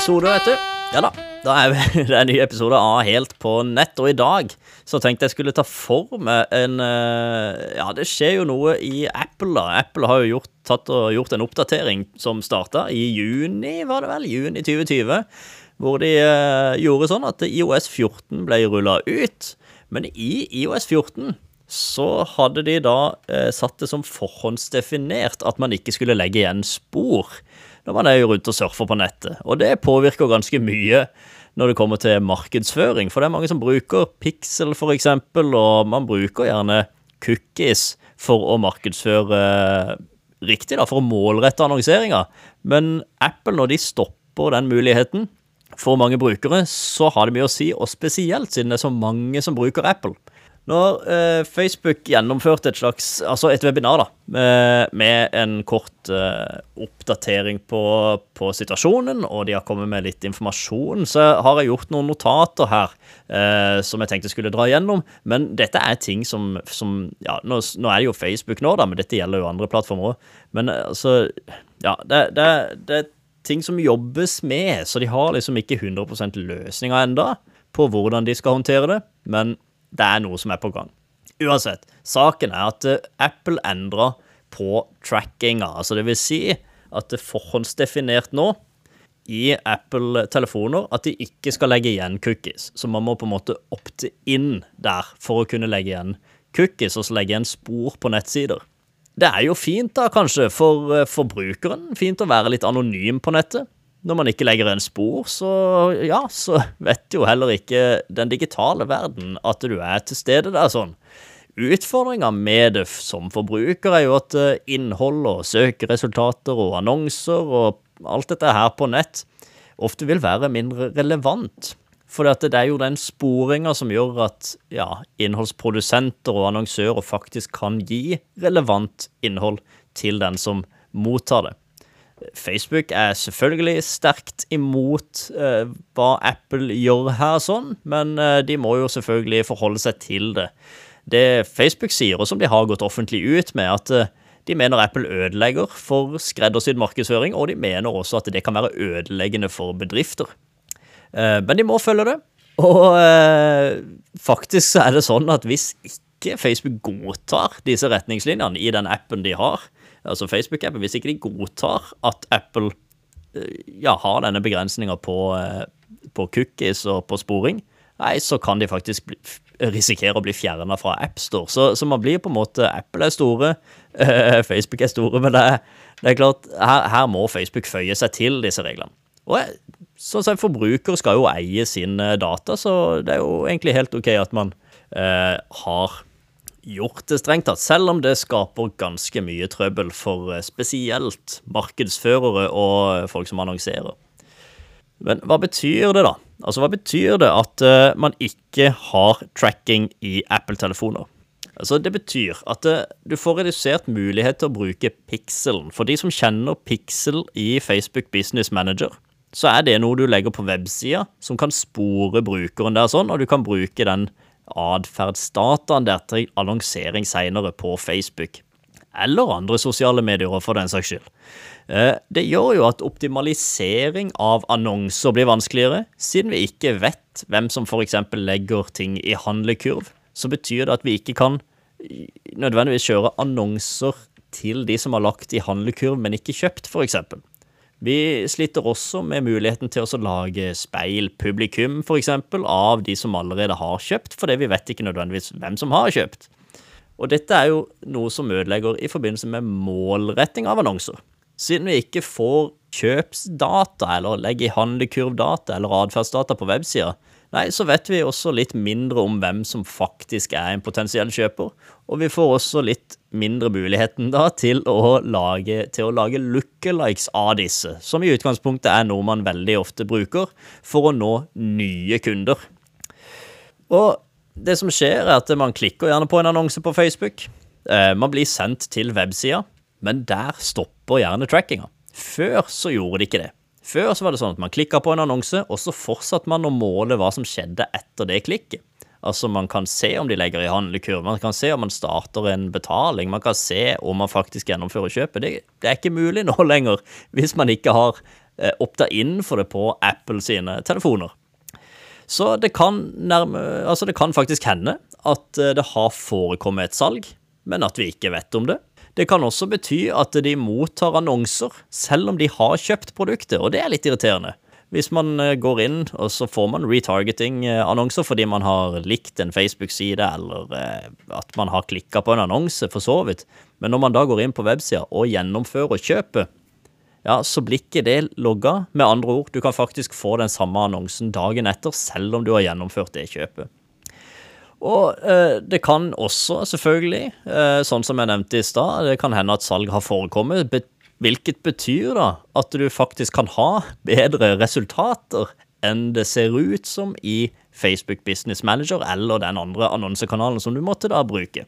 episode, vet du. Ja da. Da er det en ny episode av Helt på nett, og i dag så tenkte jeg skulle ta for meg en eh, Ja, det skjer jo noe i Apple, da. Apple har jo gjort, tatt og gjort en oppdatering som starta i juni, var det vel? Juni 2020. Hvor de eh, gjorde sånn at IOS 14 ble rulla ut. Men i IOS 14 så hadde de da eh, satt det som forhåndsdefinert at man ikke skulle legge igjen spor når man er jo rundt og surfer på nettet. Og det påvirker ganske mye når det kommer til markedsføring, for det er mange som bruker Pixel eksempel, og man bruker gjerne cookies for å markedsføre riktig, da, for å målrette annonseringa. Men Apple, når de stopper den muligheten for mange brukere, så har det mye å si, og spesielt siden det er så mange som bruker Apple. Når eh, Facebook gjennomførte et slags, altså et webinar da, med, med en kort eh, oppdatering på, på situasjonen, og de har kommet med litt informasjon, så har jeg gjort noen notater her eh, som jeg tenkte skulle dra gjennom. Men dette er ting som, som ja, nå, nå er det jo Facebook nå, da, men dette gjelder jo andre plattformer òg. Men eh, altså, ja, det, det, det er ting som jobbes med, så de har liksom ikke 100% løsninger enda på hvordan de skal håndtere det, men det er noe som er på gang. Uansett, saken er at eh, Apple endrer på trackinga. Altså det vil si at det er forhåndsdefinert nå i Apple-telefoner at de ikke skal legge igjen cookies. Så man må på en måte opte inn der for å kunne legge igjen cookies, og så legge igjen spor på nettsider. Det er jo fint, da, kanskje, for eh, forbrukeren. Fint å være litt anonym på nettet. Når man ikke legger igjen spor, så ja, så vet jo heller ikke den digitale verden at du er til stede der sånn. Utfordringa med det som forbruker er jo at eh, innhold og søkeresultater og annonser og alt dette her på nett ofte vil være mindre relevant. For det er jo den sporinga som gjør at ja, innholdsprodusenter og annonsører faktisk kan gi relevant innhold til den som mottar det. Facebook er selvfølgelig sterkt imot eh, hva Apple gjør her, sånn, men eh, de må jo selvfølgelig forholde seg til det. Det Facebook sier, og som de har gått offentlig ut med, at eh, de mener Apple ødelegger for skreddersydd markedsføring, og de mener også at det kan være ødeleggende for bedrifter. Eh, men de må følge det. Og eh, faktisk så er det sånn at hvis ikke Facebook godtar disse retningslinjene i den appen de har, altså Facebook-appen, hvis ikke de godtar at Apple eh, ja, har denne begrensninga på, eh, på cookies og på sporing, nei, så kan de faktisk bli, risikere å bli fjerna fra AppStore. Så, så man blir på en måte Apple er store, øh, Facebook er store, men det er, det er klart, her, her må Facebook føye seg til disse reglene. Og sånn som forbruker skal jo eie sine data, så det er jo egentlig helt OK at man øh, har gjort det strengt tatt, selv om det skaper ganske mye trøbbel for eh, spesielt markedsførere og folk som annonserer. Men hva betyr det, da? Altså, hva betyr det at uh, man ikke har tracking i Apple-telefoner? Altså, Det betyr at uh, du får redusert mulighet til å bruke pixelen. For de som kjenner pixel i Facebook Business Manager, så er det noe du legger på websida som kan spore brukeren der sånn, og du kan bruke den atferdsdataen til annonsering senere på Facebook. Eller andre sosiale medier, for den saks skyld. Eh, Det gjør jo at optimalisering av annonser blir vanskeligere, siden vi ikke vet hvem som f.eks. legger ting i handlekurv. Så betyr det at vi ikke kan nødvendigvis kjøre annonser til de som har lagt i handlekurv, men ikke kjøpt, f.eks. Vi sliter også med muligheten til å lage speilpublikum, f.eks., av de som allerede har kjøpt, fordi vi vet ikke nødvendigvis hvem som har kjøpt. Og dette er jo noe som ødelegger i forbindelse med målretting av annonser. Siden vi ikke får kjøpsdata, eller legger i handlekurvdata eller atferdsdata på websida, nei, så vet vi også litt mindre om hvem som faktisk er en potensiell kjøper. Og vi får også litt mindre muligheten da til å lage, til å lage lookalikes av disse, som i utgangspunktet er noe man veldig ofte bruker for å nå nye kunder. Og det som skjer, er at man klikker gjerne på en annonse på Facebook. Eh, man blir sendt til websida, men der stopper gjerne trackinga. Før så gjorde de ikke det. Før så var det sånn at man klikka på en annonse, og så fortsatte man å måle hva som skjedde etter det klikket. Altså Man kan se om de legger i handlekurv, man kan se om man starter en betaling, man kan se om man faktisk gjennomfører kjøpet. Det, det er ikke mulig nå lenger hvis man ikke har eh, opta inn for det på Apple sine telefoner. Så det kan, nærme, altså det kan faktisk hende at eh, det har forekommet et salg, men at vi ikke vet om det. Det kan også bety at de mottar annonser, selv om de har kjøpt produktet, og det er litt irriterende. Hvis man eh, går inn, og så får man retargeting-annonser fordi man har likt en Facebook-side, eller eh, at man har klikka på en annonse, for så vidt. Men når man da går inn på websida og gjennomfører kjøpet, ja, så blir ikke det logga. Med andre ord, du kan faktisk få den samme annonsen dagen etter, selv om du har gjennomført det kjøpet. Og eh, det kan også, selvfølgelig, eh, sånn som jeg nevnte i stad, det kan hende at salg har forekommet, hvilket betyr da at du faktisk kan ha bedre resultater enn det ser ut som i Facebook Business Manager eller den andre annonsekanalen som du måtte da bruke.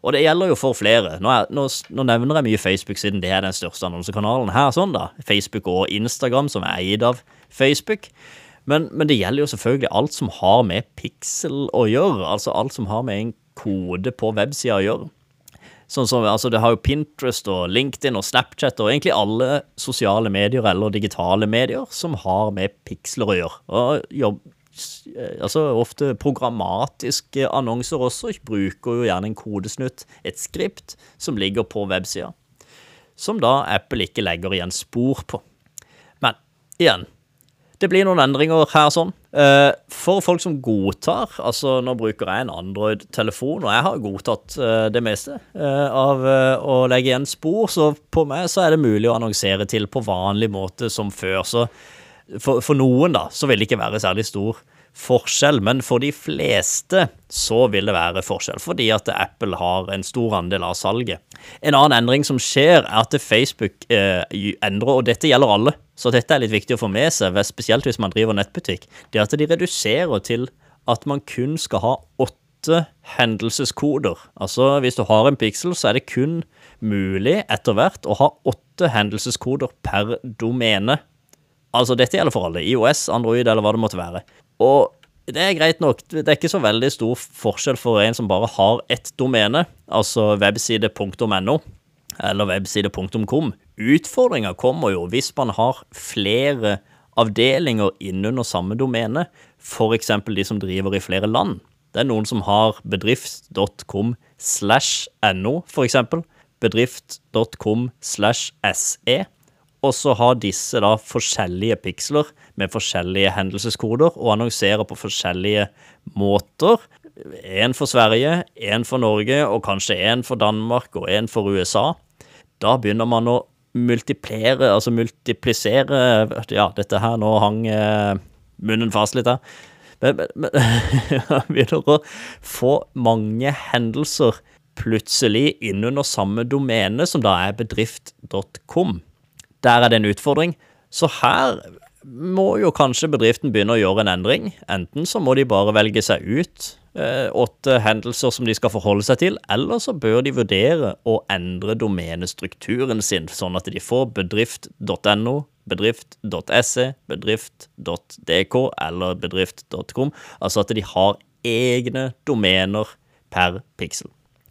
Og det gjelder jo for flere. Nå, er, nå, nå nevner jeg mye Facebook siden det er den største annonsekanalen her, sånn da. Facebook og Instagram, som er eid av Facebook. Men, men, det gjelder jo selvfølgelig alt som har med pixel å gjøre. Altså alt som har med en kode på websida å gjøre. Sånn som, altså Det har jo Pinterest og LinkedIn og Snapchat og egentlig alle sosiale medier eller digitale medier som har med piksler å gjøre. Og jobb, altså Ofte programmatiske annonser også bruker jo gjerne en kodesnutt, et skript, som ligger på websida. Som da Apple ikke legger igjen spor på. Men igjen, det blir noen endringer her sånn. Uh, for folk som godtar, altså nå bruker jeg en Android-telefon, og jeg har godtatt uh, det meste uh, av å legge igjen spor, så på meg så er det mulig å annonsere til på vanlig måte som før. Så for, for noen, da, så vil det ikke være særlig stor forskjell, men for de fleste så vil det være forskjell, fordi at Apple har en stor andel av salget. En annen endring som skjer, er at Facebook eh, endrer, og dette gjelder alle, så dette er litt viktig å få med seg, spesielt hvis man driver nettbutikk, det at de reduserer til at man kun skal ha åtte hendelseskoder. Altså hvis du har en pixel, så er det kun mulig etter hvert å ha åtte hendelseskoder per domene. Altså, dette gjelder for alle. IOS, Android eller hva det måtte være. Og det er greit nok. Det er ikke så veldig stor forskjell for en som bare har ett domene, altså webside.no eller webside.com. Utfordringa kommer jo hvis man har flere avdelinger innunder samme domene, f.eks. de som driver i flere land. Det er noen som har bedrift.com slash no, f.eks. Bedrift.com slash se og så har disse da forskjellige piksler med forskjellige hendelseskoder og annonserer på forskjellige måter. Én for Sverige, én for Norge og kanskje én for Danmark og én for USA. Da begynner man å multiplere, altså multiplisere Ja, dette her nå hang eh, munnen fast litt her. Men, men, men begynner å få mange hendelser plutselig innunder samme domene, som da er bedrift.com. Der er det en utfordring. Så her må jo kanskje bedriften begynne å gjøre en endring. Enten så må de bare velge seg ut åtte hendelser som de skal forholde seg til, eller så bør de vurdere å endre domenestrukturen sin, sånn at de får bedrift.no, bedrift.se, bedrift.dk eller bedrift.com. Altså at de har egne domener per piksel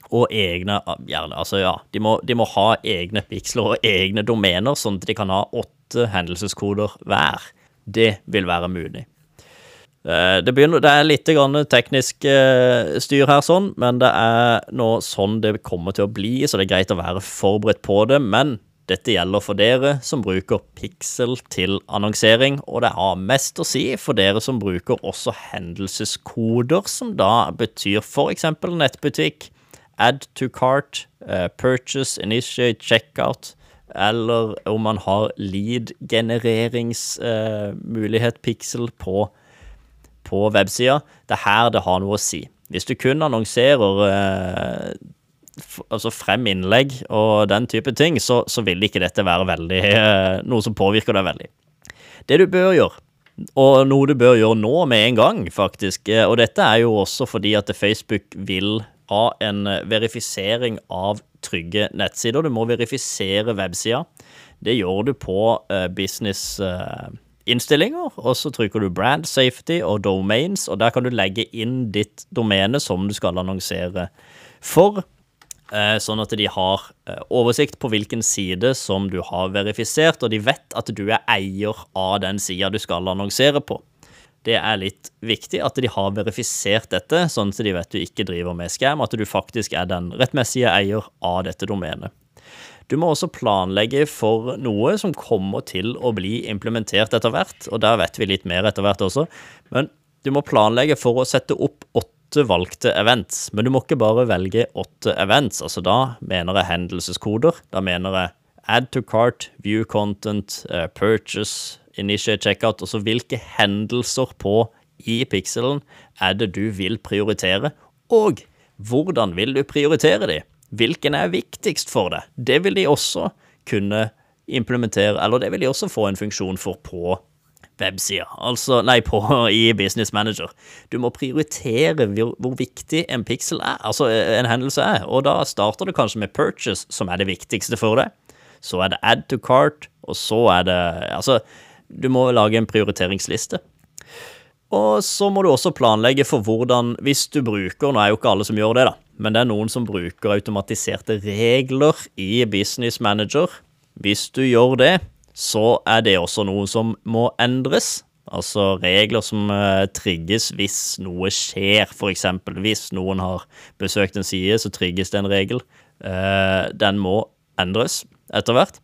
og egne gjerne, altså ja, de må, de må, ha egne piksler og egne domener, sånn at de kan ha åtte hendelseskoder hver. Det vil være mulig. Eh, det, begynner, det er litt teknisk eh, styr her, sånn, men det er nå sånn det kommer til å bli, så det er greit å være forberedt på det. Men dette gjelder for dere som bruker Pixel til annonsering, og det har mest å si for dere som bruker også hendelseskoder, som da betyr f.eks. nettbutikk, add to cart, uh, purchase, initiate, checkout, eller om man har lead-genereringsmulighet, pixel, på, på websida. Det er her det har noe å si. Hvis du kun annonserer eh, altså frem innlegg og den type ting, så, så vil ikke dette være veldig noe som påvirker deg veldig. Det du bør gjøre, og noe du bør gjøre nå med en gang, faktisk, og dette er jo også fordi at Facebook vil ha en eh, verifisering av trygge nettsider. Du må verifisere websida. Det gjør du på uh, business uh, innstillinger, og så trykker du brand safety og domains, og der kan du legge inn ditt domene som du skal annonsere for. eh, sånn at de har eh, oversikt på hvilken side som du har verifisert, og de vet at du er eier av den sida du skal annonsere på. Det er litt viktig at de har verifisert dette, sånn at de vet du ikke driver med scam, at du faktisk er den rettmessige eier av dette domenet. Du må også planlegge for noe som kommer til å bli implementert etter hvert, og der vet vi litt mer etter hvert også, men du må planlegge for å sette opp åtte valgte events, men du må ikke bare velge åtte events, altså da mener jeg hendelseskoder, da mener jeg add to cart, view content, uh, purchase, initiate checkout, altså hvilke hendelser på i pixelen er det du vil prioritere, og hvordan vil du prioritere de? Hvilken er viktigst for deg? Det vil de også kunne implementere, eller det vil de også få en funksjon for på websida, altså nei, på i Business Manager. Du må prioritere hvor, viktig en pixel er, altså en hendelse er, og da starter det kanskje med purchase, som er det viktigste for deg. Så er det add to cart, og så er det Altså, du må lage en prioriteringsliste. Og så må du også planlegge for hvordan, hvis du bruker Nå er jo ikke alle som gjør det, da, men det er noen som bruker automatiserte regler i Business Manager. Hvis du gjør det, så er det også noe som må endres. Altså regler som uh, trigges hvis noe skjer, f.eks. Hvis noen har besøkt en side, så trigges det en regel. Uh, den må endres etter hvert.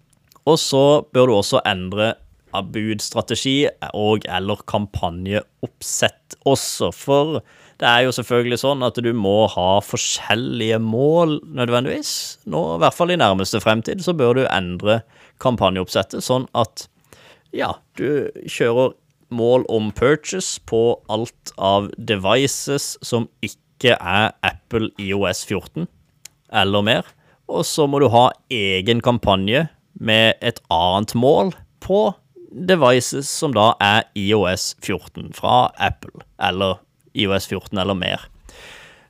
Og så bør du også endre budstrategi og eller kampanjeoppsett også. For det er jo selvfølgelig sånn at du må ha forskjellige mål nødvendigvis. Nå, i hvert fall i nærmeste fremtid, så bør du endre kampanjeoppsettet sånn at ja, du kjører mål om purchase på alt av devices som ikke er Apple IOS 14 eller mer. Og så må du ha egen kampanje med et annet mål på devices som da er IOS 14 fra Apple, eller IOS 14 eller mer.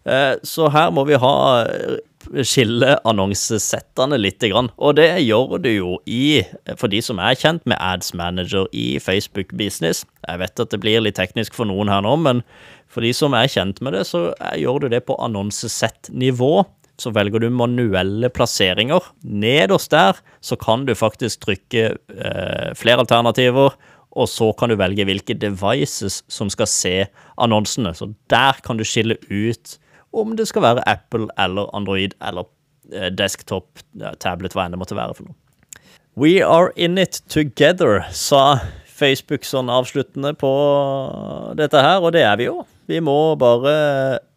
Eh, så her må vi ha eh, skille annonsesettene litt, og det gjør du jo i, for de som er kjent med Ads Manager i Facebook Business. Jeg vet at det blir litt teknisk for noen her nå, men for de som er kjent med det, så gjør du det på annonsesettnivå så velger du manuelle plasseringer. Nederst der så kan du faktisk trykke eh, flere alternativer, og så kan du velge hvilke devices som skal se annonsene. Så der kan du skille ut om det skal være Apple eller Android eller eh, desktop, tablet, hva enn det måtte være for noe. We are in it together, sa Facebook sånn avsluttende på dette her, og det er vi jo. Vi må bare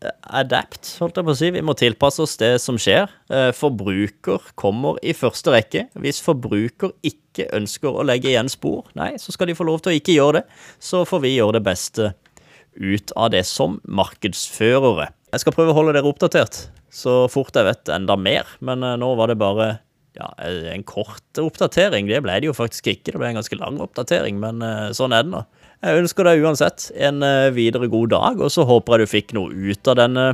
eh, adapt, holdt jeg på å si. Vi må tilpasse oss det som skjer. Eh, forbruker kommer i første rekke. Hvis forbruker ikke ønsker å legge igjen spor, nei, så skal de få lov til å ikke gjøre det. Så får vi gjøre det beste ut av det som markedsførere. Jeg skal prøve å holde dere oppdatert så fort jeg vet enda mer, men eh, nå var det bare ja, en kort oppdatering. Det ble det jo faktisk ikke. Det ble en ganske lang oppdatering, men sånn er det nå. Jeg ønsker deg uansett en eh, videre god dag, og så håper jeg du fikk noe ut av denne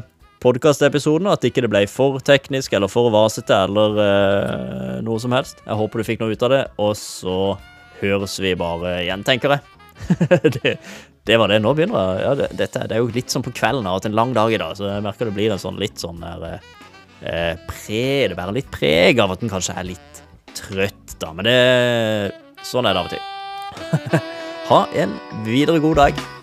podkastepisoden. At ikke det ble for teknisk eller for vasete eller uh, noe som helst. Jeg håper du fikk noe ut av det, og så høres vi bare igjen, tenker jeg. det, det, var det. Nå begynner jeg. Ja, det, dette, det er jo litt sånn på kvelden. Har hatt en lang dag i dag, så jeg merker det blir en sånn litt sånn der uh, pre, Det bærer litt preg av at en kanskje er litt trøtt, da. Men det Sånn er det av og til. Ha en videre god dag.